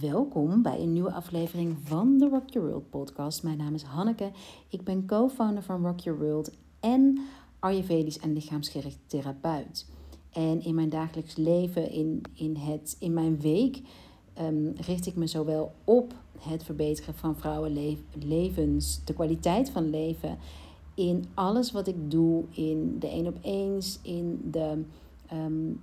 Welkom bij een nieuwe aflevering van de Rock Your World podcast. Mijn naam is Hanneke. Ik ben co-founder van Rock Your World en Ayurvedisch en lichaamsgericht therapeut. En in mijn dagelijks leven, in, in, het, in mijn week, ehm, richt ik me zowel op het verbeteren van vrouwenlevens, de kwaliteit van leven, in alles wat ik doe, in de één op eens, in de um,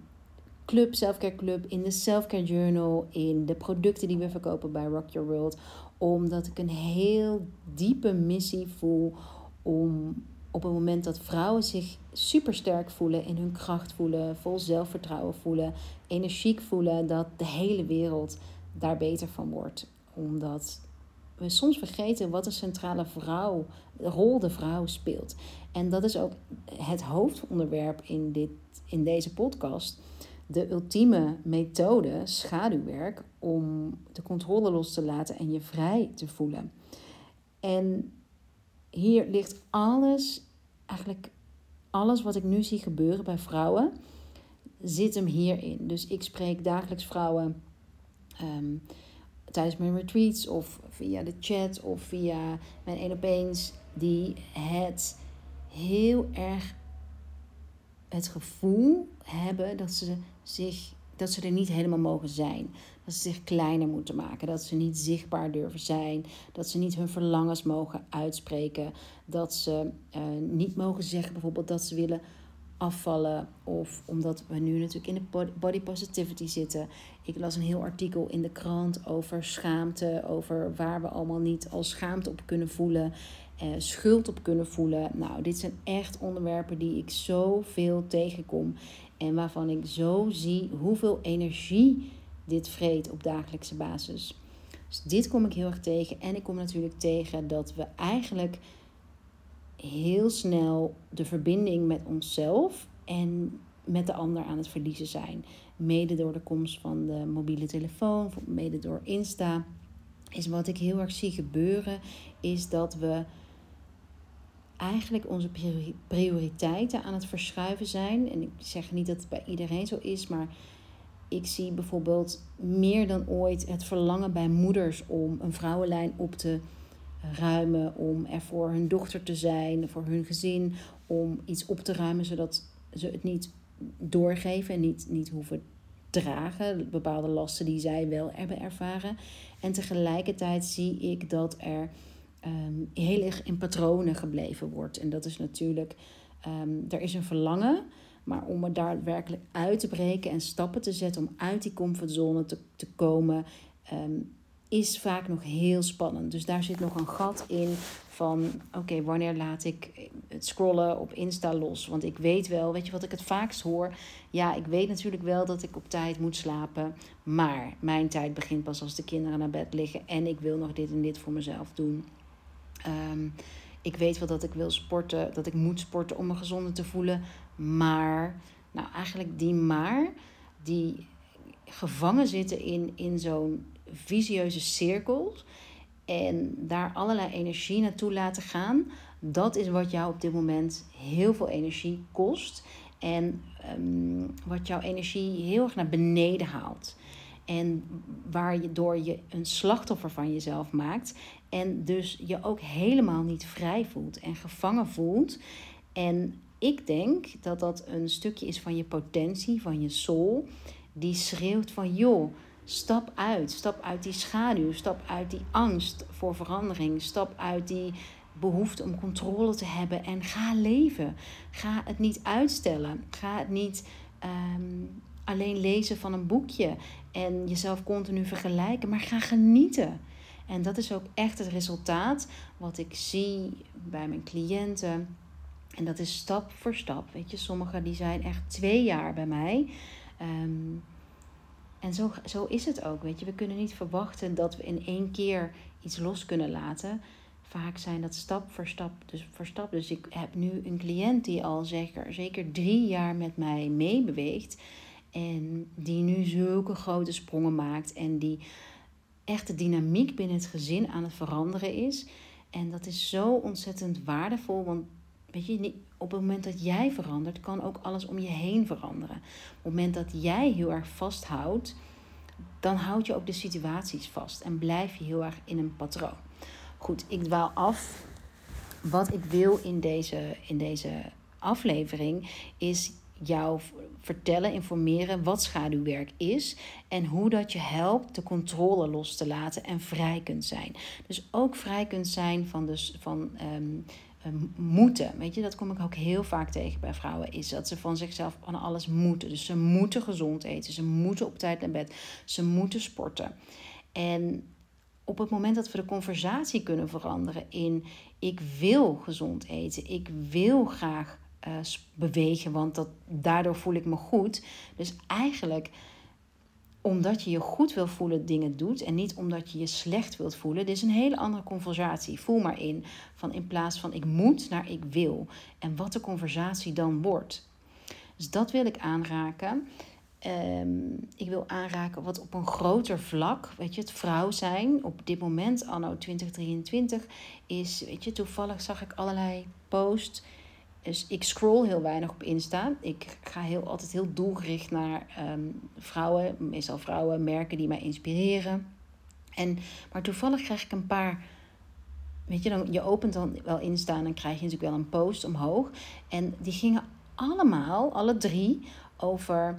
club, Selfcare Club, in de Selfcare Journal, in de producten die we verkopen bij Rock Your World. Omdat ik een heel diepe missie voel om op het moment dat vrouwen zich super sterk voelen, in hun kracht voelen, vol zelfvertrouwen voelen, energiek voelen, dat de hele wereld daar beter van wordt. Omdat we soms vergeten wat een centrale vrouw, rol de vrouw speelt. En dat is ook het hoofdonderwerp in, dit, in deze podcast de ultieme methode, schaduwwerk, om de controle los te laten en je vrij te voelen. En hier ligt alles, eigenlijk alles wat ik nu zie gebeuren bij vrouwen, zit hem hierin. Dus ik spreek dagelijks vrouwen ehm, tijdens mijn retreats of via de chat of via mijn één op eens, die het heel erg het gevoel hebben dat ze zich dat ze er niet helemaal mogen zijn. Dat ze zich kleiner moeten maken. Dat ze niet zichtbaar durven zijn. Dat ze niet hun verlangens mogen uitspreken. Dat ze uh, niet mogen zeggen bijvoorbeeld dat ze willen afvallen. Of omdat we nu natuurlijk in de body positivity zitten. Ik las een heel artikel in de krant over schaamte. Over waar we allemaal niet al schaamte op kunnen voelen. Uh, schuld op kunnen voelen. Nou, dit zijn echt onderwerpen die ik zoveel tegenkom. En waarvan ik zo zie hoeveel energie dit vreet op dagelijkse basis. Dus dit kom ik heel erg tegen. En ik kom natuurlijk tegen dat we eigenlijk heel snel de verbinding met onszelf en met de ander aan het verliezen zijn. Mede door de komst van de mobiele telefoon, mede door Insta. Is wat ik heel erg zie gebeuren, is dat we eigenlijk onze prioriteiten aan het verschuiven zijn. En ik zeg niet dat het bij iedereen zo is, maar ik zie bijvoorbeeld meer dan ooit het verlangen bij moeders om een vrouwenlijn op te ruimen, om er voor hun dochter te zijn, voor hun gezin, om iets op te ruimen zodat ze het niet doorgeven en niet, niet hoeven dragen, bepaalde lasten die zij wel hebben ervaren. En tegelijkertijd zie ik dat er um, heel erg in patronen gebleven wordt. En dat is natuurlijk, um, er is een verlangen, maar om er daadwerkelijk uit te breken en stappen te zetten om uit die comfortzone te, te komen, um, is vaak nog heel spannend. Dus daar zit nog een gat in van, oké, wanneer laat ik het scrollen op Insta los? Want ik weet wel, weet je wat ik het vaakst hoor? Ja, ik weet natuurlijk wel dat ik op tijd moet slapen, maar mijn tijd begint pas als de kinderen naar bed liggen en ik wil nog dit en dit voor mezelf doen. Um, ik weet wel dat ik wil sporten, dat ik moet sporten om me gezonder te voelen. Maar, nou eigenlijk die maar, die gevangen zitten in, in zo'n visieuze cirkel. En daar allerlei energie naartoe laten gaan. Dat is wat jou op dit moment heel veel energie kost. En um, wat jouw energie heel erg naar beneden haalt. En waar je door je een slachtoffer van jezelf maakt. En dus je ook helemaal niet vrij voelt en gevangen voelt. En ik denk dat dat een stukje is van je potentie, van je soul. Die schreeuwt van joh, stap uit. Stap uit die schaduw. Stap uit die angst voor verandering. Stap uit die behoefte om controle te hebben. En ga leven. Ga het niet uitstellen. Ga het niet um, alleen lezen van een boekje en jezelf continu vergelijken, maar ga genieten. En dat is ook echt het resultaat wat ik zie bij mijn cliënten. En dat is stap voor stap. Weet je, sommigen die zijn echt twee jaar bij mij. Um, en zo, zo is het ook. Weet je, we kunnen niet verwachten dat we in één keer iets los kunnen laten. Vaak zijn dat stap voor stap. Dus, voor stap. dus ik heb nu een cliënt die al zeker, zeker drie jaar met mij meebeweegt. En die nu zulke grote sprongen maakt. En die echt de dynamiek binnen het gezin aan het veranderen is. En dat is zo ontzettend waardevol. Want weet je, op het moment dat jij verandert, kan ook alles om je heen veranderen. Op het moment dat jij heel erg vasthoudt, dan houd je ook de situaties vast en blijf je heel erg in een patroon. Goed, ik dwaal af. Wat ik wil in deze, in deze aflevering is jou vertellen, informeren wat schaduwwerk is en hoe dat je helpt de controle los te laten en vrij kunt zijn. Dus ook vrij kunt zijn van, dus, van um, moeten. Weet je, dat kom ik ook heel vaak tegen bij vrouwen, is dat ze van zichzelf van alles moeten. Dus ze moeten gezond eten, ze moeten op tijd naar bed, ze moeten sporten. En op het moment dat we de conversatie kunnen veranderen in ik wil gezond eten, ik wil graag uh, bewegen, want dat, daardoor voel ik me goed. Dus eigenlijk omdat je je goed wil voelen dingen doet en niet omdat je je slecht wilt voelen. Dit is een hele andere conversatie. Voel maar in van in plaats van ik moet naar ik wil en wat de conversatie dan wordt. Dus dat wil ik aanraken. Um, ik wil aanraken wat op een groter vlak, weet je, het vrouw zijn op dit moment, anno 2023, is, weet je, toevallig zag ik allerlei posts dus ik scroll heel weinig op Insta. Ik ga heel, altijd heel doelgericht naar ehm, vrouwen, meestal vrouwen, merken die mij inspireren. En, maar toevallig krijg ik een paar. Weet je, dan, je opent dan wel Insta en dan krijg je natuurlijk wel een post omhoog. En die gingen allemaal, alle drie, over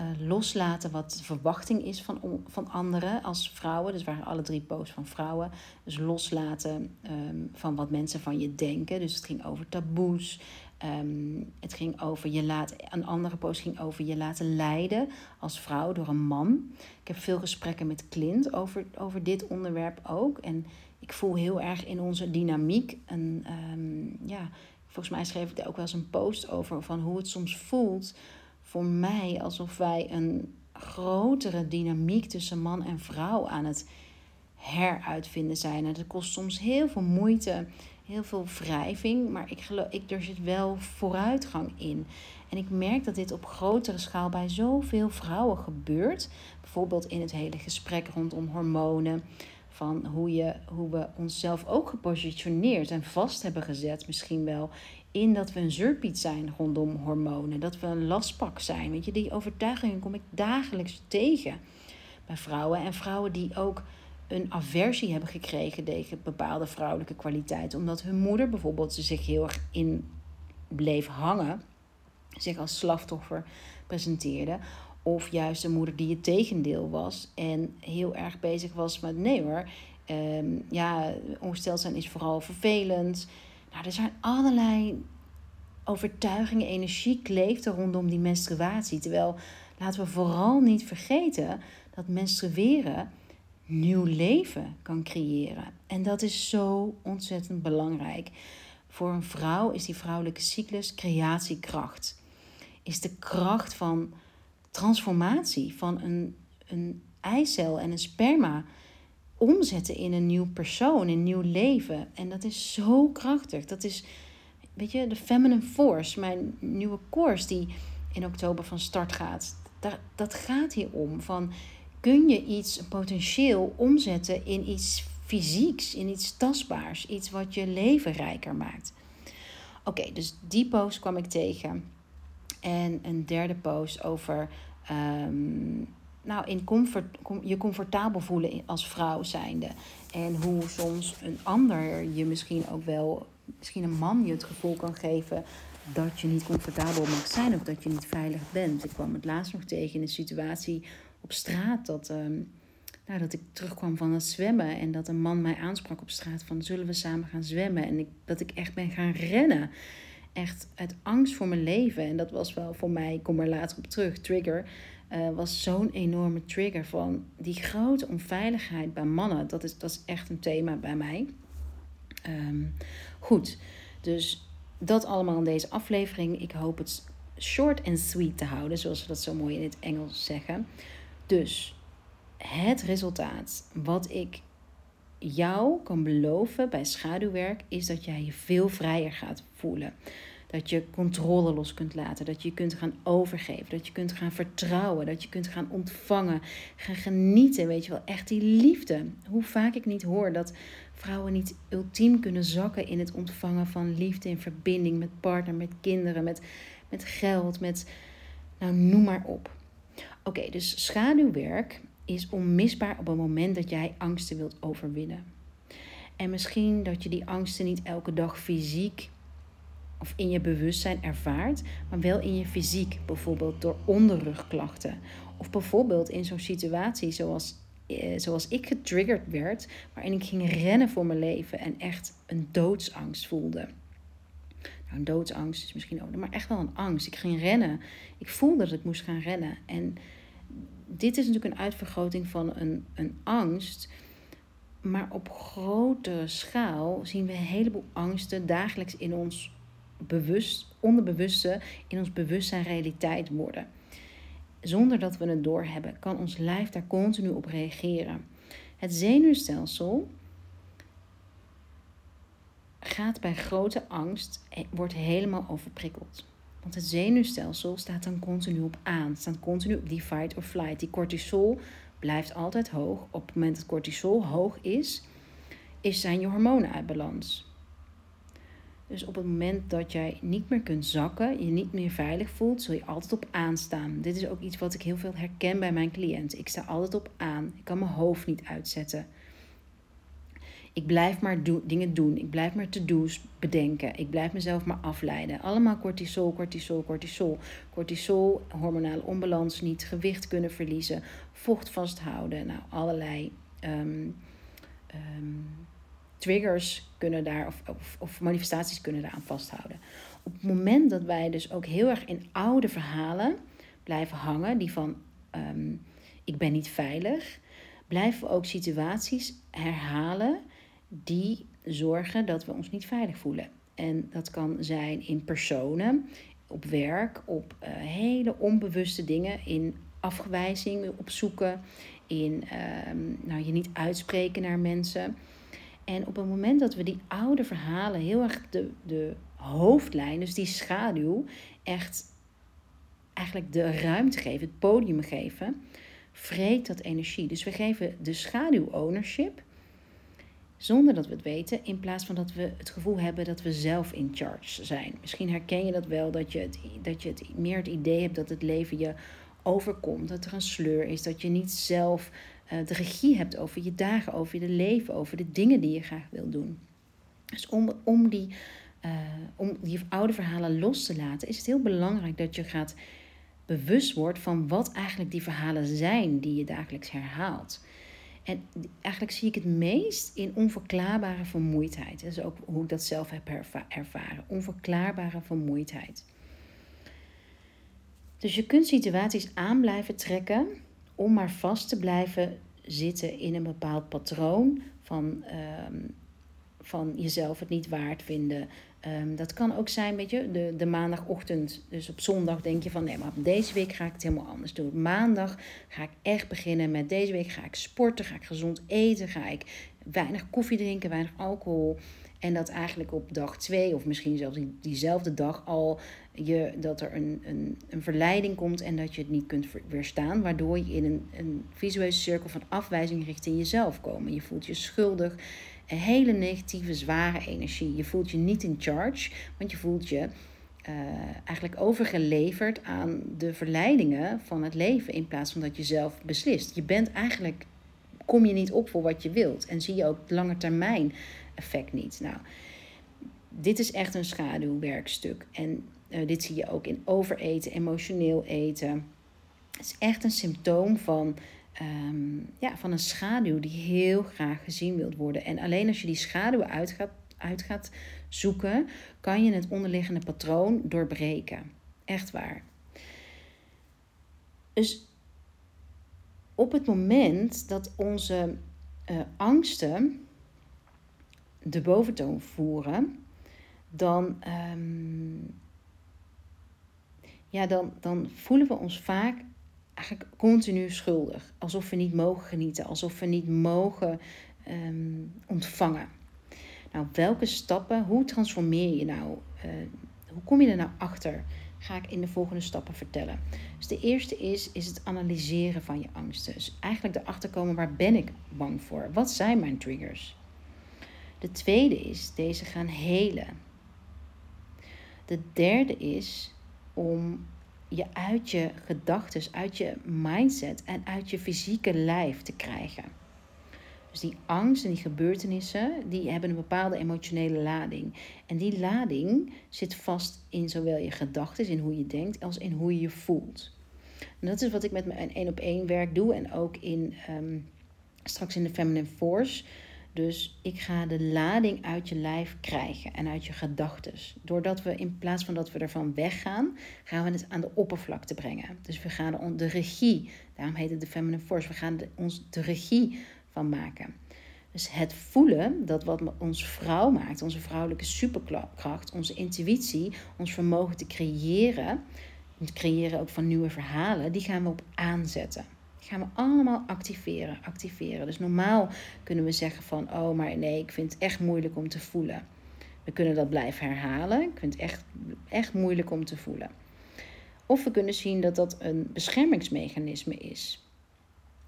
uh, loslaten wat de verwachting is van, van anderen als vrouwen. Dus waren alle drie posts van vrouwen. Dus loslaten um, van wat mensen van je denken. Dus het ging over taboes. Um, het ging over je laat, een andere post ging over je laten leiden als vrouw door een man. Ik heb veel gesprekken met Clint over, over dit onderwerp ook. En ik voel heel erg in onze dynamiek. En um, ja, volgens mij schreef ik daar ook wel eens een post over van hoe het soms voelt voor mij alsof wij een grotere dynamiek tussen man en vrouw aan het heruitvinden zijn. En dat kost soms heel veel moeite, heel veel wrijving, maar ik geloof, ik, er zit wel vooruitgang in. En ik merk dat dit op grotere schaal bij zoveel vrouwen gebeurt. Bijvoorbeeld in het hele gesprek rondom hormonen. Van hoe, je, hoe we onszelf ook gepositioneerd en vast hebben gezet, misschien wel in dat we een zeurpiet zijn rondom hormonen. Dat we een lastpak zijn. Weet je, die overtuigingen kom ik dagelijks tegen bij vrouwen. En vrouwen die ook een aversie hebben gekregen tegen bepaalde vrouwelijke kwaliteiten. Omdat hun moeder bijvoorbeeld zich heel erg in bleef hangen. Zich als slachtoffer presenteerde. Of juist een moeder die het tegendeel was. En heel erg bezig was met nee hoor. Um, ja, ongesteld zijn is vooral vervelend. Nou, er zijn allerlei overtuigingen, energie kleeft rondom die menstruatie. Terwijl laten we vooral niet vergeten dat menstrueren nieuw leven kan creëren. En dat is zo ontzettend belangrijk. Voor een vrouw is die vrouwelijke cyclus creatiekracht. Is de kracht van transformatie van een, een eicel en een sperma omzetten in een nieuw persoon, een nieuw leven. En dat is zo krachtig. Dat is, weet je, de Feminine Force, mijn nieuwe course die in oktober van start gaat. Dat, dat gaat hier om. Van, kun je iets, potentieel, omzetten in iets fysieks, in iets tastbaars. Iets wat je leven rijker maakt. Oké, dus die post kwam ik tegen. En een derde post over ehm, nou, in comfort, je comfortabel voelen als vrouw zijnde. En hoe soms een ander je misschien ook wel, misschien een man je het gevoel kan geven dat je niet comfortabel mag zijn of dat je niet veilig bent. Ik kwam het laatst nog tegen in een situatie op straat dat, um, nou, dat ik terugkwam van het zwemmen en dat een man mij aansprak op straat van zullen we samen gaan zwemmen en ik, dat ik echt ben gaan rennen. Echt uit angst voor mijn leven. En dat was wel voor mij, ik kom er later op terug, trigger uh, was zo'n enorme trigger van die grote onveiligheid bij mannen. Dat is, dat is echt een thema bij mij. Um, goed, dus dat allemaal in deze aflevering. Ik hoop het short and sweet te houden, zoals ze dat zo mooi in het Engels zeggen. Dus het resultaat wat ik jou kan beloven bij schaduwwerk is dat jij je veel vrijer gaat voelen. Dat je controle los kunt laten. Dat je kunt gaan overgeven. Dat je kunt gaan vertrouwen. Dat je kunt gaan ontvangen. Gaan genieten. Weet je wel, echt die liefde. Hoe vaak ik niet hoor dat vrouwen niet ultiem kunnen zakken in het ontvangen van liefde in verbinding met partner, met kinderen, met, met geld, met. Nou, noem maar op. Oké, dus schaduwwerk is onmisbaar op het moment dat jij angsten wilt overwinnen. En misschien dat je die angsten niet elke dag fysiek of in je bewustzijn ervaart, maar wel in je fysiek, bijvoorbeeld door onderrugklachten. Of bijvoorbeeld in zo'n situatie zoals, eh, zoals ik getriggerd werd, waarin ik ging rennen voor mijn leven en echt een doodsangst voelde. Nou, een doodsangst is misschien ook, maar echt wel een angst. Ik ging rennen. Ik voelde dat ik moest gaan rennen. En dit is natuurlijk een uitvergroting van een, een angst. Maar op grote schaal zien we een heleboel angsten dagelijks in ons bewust, onderbewuste, in ons bewustzijn realiteit worden. Zonder dat we het doorhebben, kan ons lijf daar continu op reageren. Het zenuwstelsel gaat bij grote angst, eh, wordt helemaal overprikkeld. Want het zenuwstelsel staat dan continu op aan, staat continu op die fight or flight. Die cortisol blijft altijd hoog. Op het moment dat cortisol hoog is, is zijn je hormonen uit balans. Dus op het moment dat jij niet meer kunt zakken, je niet meer veilig voelt, zul je altijd op aanstaan. Dit is ook iets wat ik heel veel herken bij mijn cliënt. Ik sta altijd op aan. Ik kan mijn hoofd niet uitzetten. Ik blijf maar dingen doen. Ik blijf maar to-do's bedenken. Ik blijf mezelf maar afleiden. Allemaal cortisol, cortisol, cortisol. Cortisol, hormonale onbalans, niet gewicht kunnen verliezen, vocht vasthouden. Nou, allerlei um, triggers kunnen daar, of, of, of manifestaties kunnen daaraan vasthouden. Op het moment dat wij dus ook heel erg in oude verhalen blijven hangen, die van ehm, ik ben niet veilig, blijven we ook situaties herhalen die zorgen dat we ons niet veilig voelen. En dat kan zijn in personen, op werk, op uh, hele onbewuste dingen, in afwijzing opzoeken, in uh, nou, je niet uitspreken naar mensen. En op het moment dat we die oude verhalen heel erg de, de hoofdlijn, dus die schaduw, echt eigenlijk de ruimte geven, het podium geven, vreet dat energie. Dus we geven de schaduw ownership zonder dat we het weten, in plaats van dat we het gevoel hebben dat we zelf in charge zijn. Misschien herken je dat wel, dat je, het, dat je het meer het idee hebt dat het leven je overkomt, dat er een sleur is, dat je niet zelf uh, de regie hebt over je dagen, over je leven, over de dingen die je graag wil doen. Dus om, om, die, uh, om die oude verhalen los te laten, is het heel belangrijk dat je gaat bewust wordt van wat eigenlijk die verhalen zijn die je dagelijks herhaalt. En eigenlijk zie ik het meest in onverklaarbare vermoeidheid. Dat is ook hoe ik dat zelf heb ervaren. Onverklaarbare vermoeidheid. Dus je kunt situaties aan blijven trekken om maar vast te blijven zitten in een bepaald patroon van, ehm, van jezelf het niet waard vinden, Ehm, dat kan ook zijn, weet je, de, de maandagochtend. Dus op zondag denk je van nee, maar deze week ga ik het helemaal anders doen. Maandag ga ik echt beginnen met deze week ga ik sporten, ga ik gezond eten, ga ik weinig koffie drinken, weinig alcohol. En dat eigenlijk op dag twee, of misschien zelfs diezelfde dag al, je, dat er een, een, een verleiding komt en dat je het niet kunt weerstaan. Waardoor je in een, een visueuze cirkel van afwijzing richting jezelf komt. Je voelt je schuldig een hele negatieve, zware energie. Je voelt je niet in charge, want je voelt je uh, eigenlijk overgeleverd aan de verleidingen van het leven in plaats van dat je zelf beslist. Je bent eigenlijk, kom je niet op voor wat je wilt en zie je ook het lange termijn effect niet. Nou, dit is echt een schaduwwerkstuk en uh, dit zie je ook in overeten, emotioneel eten. Het is echt een symptoom van Ehm, ja, van een schaduw die heel graag gezien wilt worden. En alleen als je die schaduw uit gaat, uit gaat zoeken, kan je het onderliggende patroon doorbreken. Echt waar. Dus op het moment dat onze uh, angsten de boventoon voeren, dan, um, ja, dan, dan voelen we ons vaak eigenlijk continu schuldig. Alsof we niet mogen genieten, alsof we niet mogen ehm, ontvangen. Nou, welke stappen, hoe transformeer je nou? Uh, hoe kom je er nou achter? Ga ik in de volgende stappen vertellen. Dus de eerste is, is het analyseren van je angsten. Dus eigenlijk erachter komen, waar ben ik bang voor? Wat zijn mijn triggers? De tweede is deze gaan helen. De derde is om je uit je gedachten, uit je mindset en uit je fysieke lijf te krijgen. Dus die angst en die gebeurtenissen, die hebben een bepaalde emotionele lading. En die lading zit vast in zowel je gedachten, in hoe je denkt, als in hoe je je voelt. En dat is wat ik met mijn één op één werk doe en ook in ehm, straks in de Feminine Force. Dus ik ga de lading uit je lijf krijgen en uit je gedachten. Doordat we in plaats van dat we ervan weggaan, gaan we het aan de oppervlakte brengen. Dus we gaan de regie, daarom heet het de Feminine Force, we gaan ons de regie van maken. Dus het voelen, dat wat ons vrouw maakt, onze vrouwelijke superkracht, onze intuïtie, ons vermogen te creëren, het creëren ook van nieuwe verhalen, die gaan we op aanzetten gaan we allemaal activeren, activeren. Dus normaal kunnen we zeggen van, oh maar nee, ik vind het echt moeilijk om te voelen. We kunnen dat blijven herhalen. Ik vind het echt, echt moeilijk om te voelen. Of we kunnen zien dat dat een beschermingsmechanisme is.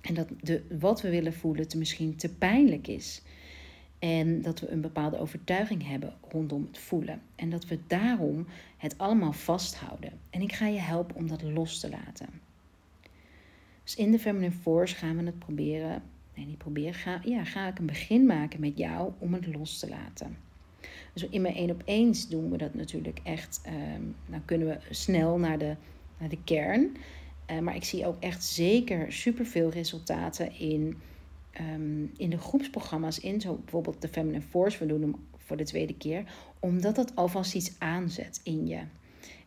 En dat de, wat we willen voelen te misschien te pijnlijk is. En dat we een bepaalde overtuiging hebben rondom het voelen. En dat we daarom het allemaal vasthouden. En ik ga je helpen om dat los te laten. Dus in de Feminine Force gaan we het proberen. Nee, niet proberen. Ga, ja, ga ik een begin maken met jou om het los te laten. Dus in mijn één op eens doen we dat natuurlijk echt. Um, dan kunnen we snel naar de, naar de kern. Uh, maar ik zie ook echt zeker superveel resultaten in, um, in de groepsprogramma's. In zo bijvoorbeeld de Feminine Force. We doen hem voor de tweede keer. Omdat het alvast iets aanzet in je.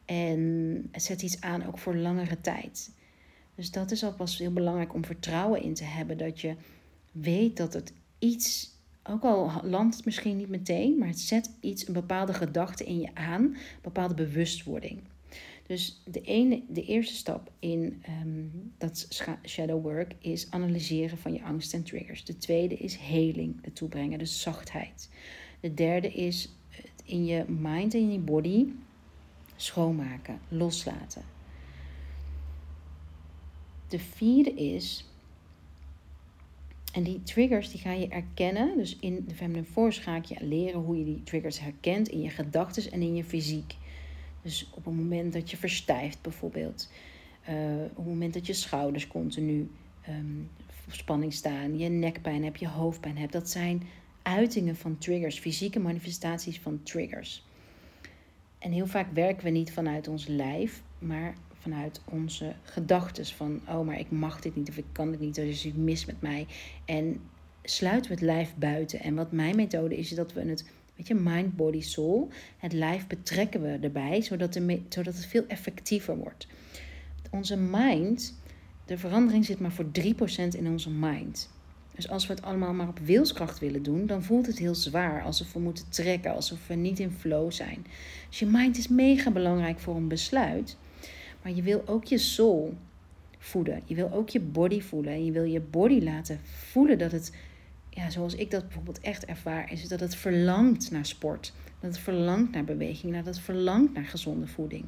En het zet iets aan ook voor langere tijd. Dus dat is alvast heel belangrijk om vertrouwen in te hebben. Dat je weet dat het iets, ook al landt het misschien niet meteen, maar het zet iets, een bepaalde gedachte in je aan, een bepaalde bewustwording. Dus de, ene, de eerste stap in um, dat shadow work is analyseren van je angst en triggers. De tweede is heling ertoe brengen, dus zachtheid. De derde is in je mind en je body schoonmaken, loslaten. De vierde is, en die triggers die ga je erkennen. Dus in de Feminine Force ga ik je leren hoe je die triggers herkent in je gedachten en in je fysiek. Dus op het moment dat je verstijft bijvoorbeeld. Uh, op het moment dat je schouders continu um, op spanning staan, je nekpijn hebt, je hoofdpijn hebt. Dat zijn uitingen van triggers, fysieke manifestaties van triggers. En heel vaak werken we niet vanuit ons lijf, maar vanuit onze gedachten van, oh, maar ik mag dit niet of ik kan dit niet, er is iets mis met mij. En sluiten we het lijf buiten. En wat mijn methode is, is dat we het, weet je, mind, body, soul, het lijf betrekken we erbij, zodat, de, zodat het veel effectiever wordt. Onze mind, de verandering zit maar voor 3% in onze mind. Dus als we het allemaal maar op wilskracht willen doen, dan voelt het heel zwaar. Alsof we moeten trekken, alsof we niet in flow zijn. Dus je mind is mega belangrijk voor een besluit. Maar je wil ook je soul voeden. Je wil ook je body voelen. En je wil je body laten voelen dat het, ja, zoals ik dat bijvoorbeeld echt ervaar, is dat het verlangt naar sport. Dat het verlangt naar beweging. Dat het verlangt naar gezonde voeding.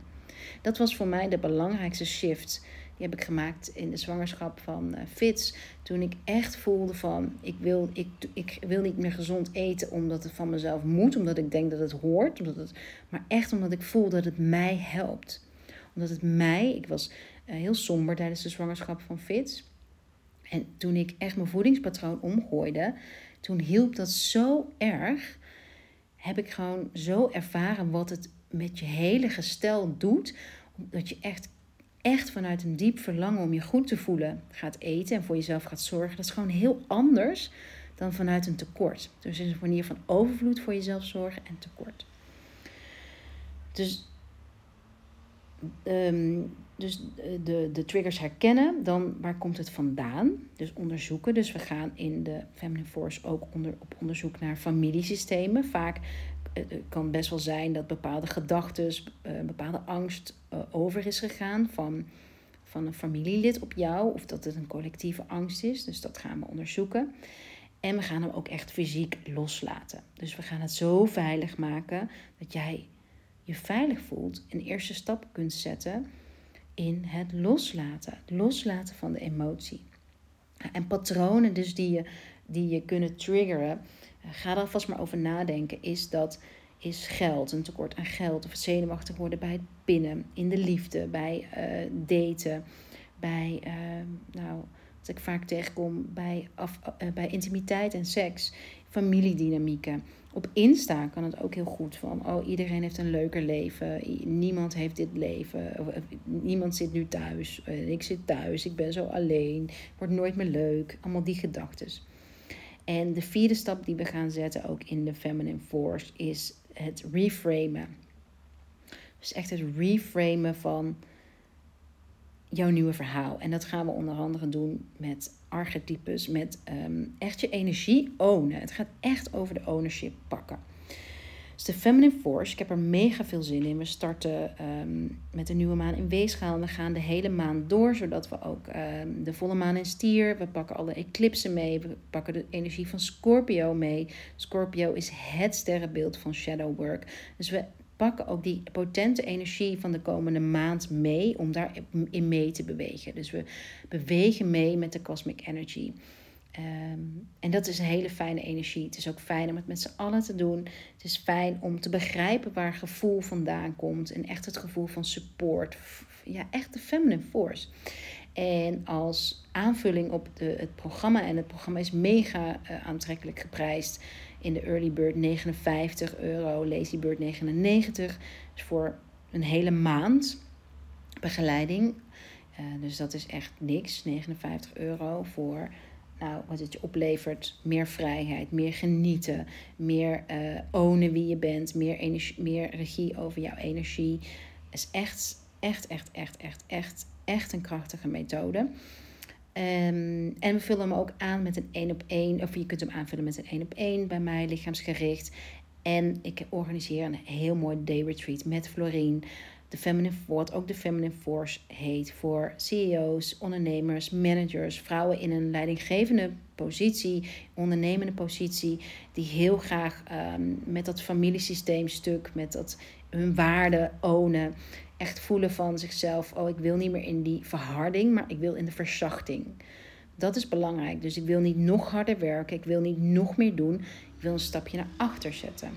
Dat was voor mij de belangrijkste shift. Die heb ik gemaakt in de zwangerschap van uh, Fitz. Toen ik echt voelde van, ik wil, ik, ik wil niet meer gezond eten omdat het van mezelf moet. Omdat ik denk dat het hoort. Omdat het, maar echt omdat ik voel dat het mij helpt omdat het mij, ik was uh, heel somber tijdens de zwangerschap van Fitz. En toen ik echt mijn voedingspatroon omgooide, toen hielp dat zo erg. Heb ik gewoon zo ervaren wat het met je hele gestel doet. Dat je echt, echt vanuit een diep verlangen om je goed te voelen gaat eten en voor jezelf gaat zorgen. Dat is gewoon heel anders dan vanuit een tekort. Dus is een manier van overvloed voor jezelf zorgen en tekort. Dus Ehm, dus de, de triggers herkennen, dan waar komt het vandaan? Dus onderzoeken. Dus we gaan in de Feminine Force ook onder, op onderzoek naar familiesystemen. Vaak uh, kan best wel zijn dat bepaalde gedachten, bepaalde angst over is gegaan van, van een familielid op jou. Of dat het een collectieve angst is. Dus dat gaan we onderzoeken. En we gaan hem ook echt fysiek loslaten. Dus we gaan het zo veilig maken dat jij je veilig voelt, een eerste stap kunt zetten in het loslaten. Het loslaten van de emotie. En patronen dus die je, die je kunnen triggeren, ga er vast maar over nadenken, is dat is geld, een tekort aan geld. Of zenuwachtig worden bij het pinnen, in de liefde, bij uh, daten, bij, uh, nou, wat ik vaak tegenkom, bij, af, bij intimiteit en seks, familiedynamieken. Op Insta kan het ook heel goed van, oh iedereen heeft een leuker leven, niemand heeft dit leven, niemand zit nu thuis, ik zit thuis, ik ben zo alleen, wordt nooit meer leuk, allemaal die gedachten. En de vierde stap die we gaan zetten, ook in de Feminine Force, is het reframen. Dus echt het reframen van jouw nieuwe verhaal. En dat gaan we onder andere doen met archetypes, met um, echt je energie ownen. Het gaat echt over de ownership pakken. Dus de Feminine Force, ik heb er mega veel zin in. We starten ehm, met de nieuwe maan in Weegschaal. En we gaan de hele maand door, zodat we ook um, de volle maan in Stier. We pakken alle eclipsen mee. We pakken de energie van Scorpio mee. Scorpio is het sterrenbeeld van shadow work. Dus we pakken ook die potente energie van de komende maand mee om daarin mee te bewegen. Dus we bewegen mee met de cosmic energy. Um, en dat is een hele fijne energie. Het is ook fijn om het met z'n allen te doen. Het is fijn om te begrijpen waar gevoel vandaan komt. En echt het gevoel van support. Ja, echt de feminine force. En als aanvulling op de, het programma. En het programma is mega uh, aantrekkelijk geprijsd. In de Early Bird 59 euro. Lazy Bird 99. Dus voor een hele maand begeleiding. Uh, dus dat is echt niks. 59 euro voor nou, wat het je oplevert, meer vrijheid, meer genieten, meer uh, ownen wie je bent, meer, energie, meer regie over jouw energie. is echt, echt, echt, echt, echt, echt, echt een krachtige methode. Um, en we vullen hem ook aan met een één op één, of je kunt hem aanvullen met een één op één bij mij, lichaamsgericht. En ik organiseer een heel mooi day retreat met Florien de Feminine wat ook de Feminine Force heet, voor CEO's, ondernemers, managers, vrouwen in een leidinggevende positie, ondernemende positie, die heel graag um, met dat familiesysteemstuk, met dat hun waarden ownen, echt voelen van zichzelf, oh ik wil niet meer in die verharding, maar ik wil in de verzachting. Dat is belangrijk. Dus ik wil niet nog harder werken, ik wil niet nog meer doen, ik wil een stapje naar achter zetten.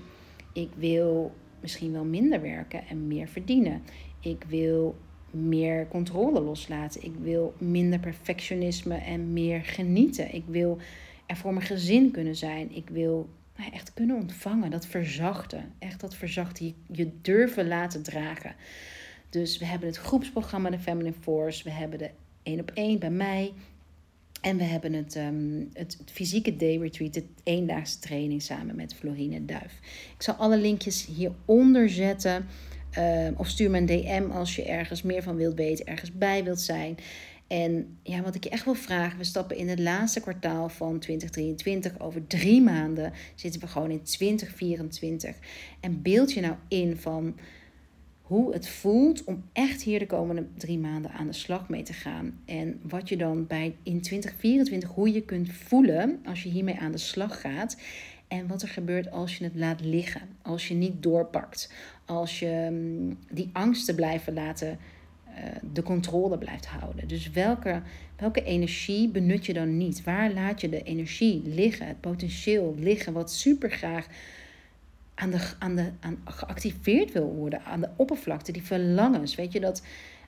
Ik wil misschien wel minder werken en meer verdienen. Ik wil meer controle loslaten. Ik wil minder perfectionisme en meer genieten. Ik wil er voor mijn gezin kunnen zijn. Ik wil nou, echt kunnen ontvangen, dat verzachten. Echt dat verzachten, je, je durven laten dragen. Dus we hebben het groepsprogramma De Feminine Force. We hebben de één op één bij mij. En we hebben het, um, het, fysieke day retreat, de eendaagse training samen met Florine Duif. Ik zal alle linkjes hieronder zetten. Uh, of stuur me een DM als je ergens meer van wilt weten, ergens bij wilt zijn. En ja, wat ik je echt wil vragen, we stappen in het laatste kwartaal van 2023. Over drie maanden zitten we gewoon in 2024. En beeld je nou in van hoe het voelt om echt hier de komende drie maanden aan de slag mee te gaan. En wat je dan bij in 2024, hoe je kunt voelen als je hiermee aan de slag gaat. En wat er gebeurt als je het laat liggen, als je niet doorpakt, als je mm, die angsten blijven laten, uh, de controle blijft houden. Dus welke, welke energie benut je dan niet? Waar laat je de energie liggen, het potentieel liggen, wat super graag aan de, aan de, aan geactiveerd wil worden, aan de oppervlakte, die verlangens. Weet je dat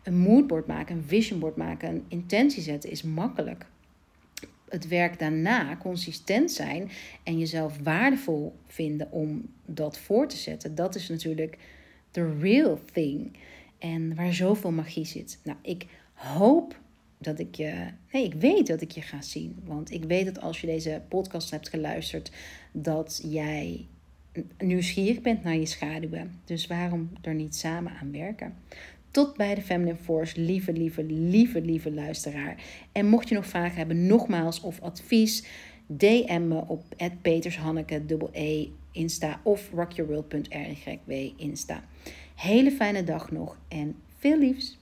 een moodboard maken, een visionboard maken, een intentie zetten is makkelijk. Het werk daarna, consistent zijn en jezelf waardevol vinden om dat voor te zetten, dat is natuurlijk the real thing. En waar zoveel magie zit. Nou, ik hoop dat ik je. Nee, ik weet dat ik je ga zien. Want ik weet dat als je deze podcast hebt geluisterd, dat jij nieuwsgierig bent naar je schaduwen. Dus waarom er niet samen aan werken? Tot bij de Feminine Force, lieve, lieve, lieve, lieve luisteraar. En mocht je nog vragen hebben, nogmaals, of advies, DM me op petershanneke, e, Insta of rockyourworld.rygw Insta. Hele fijne dag nog en veel liefs.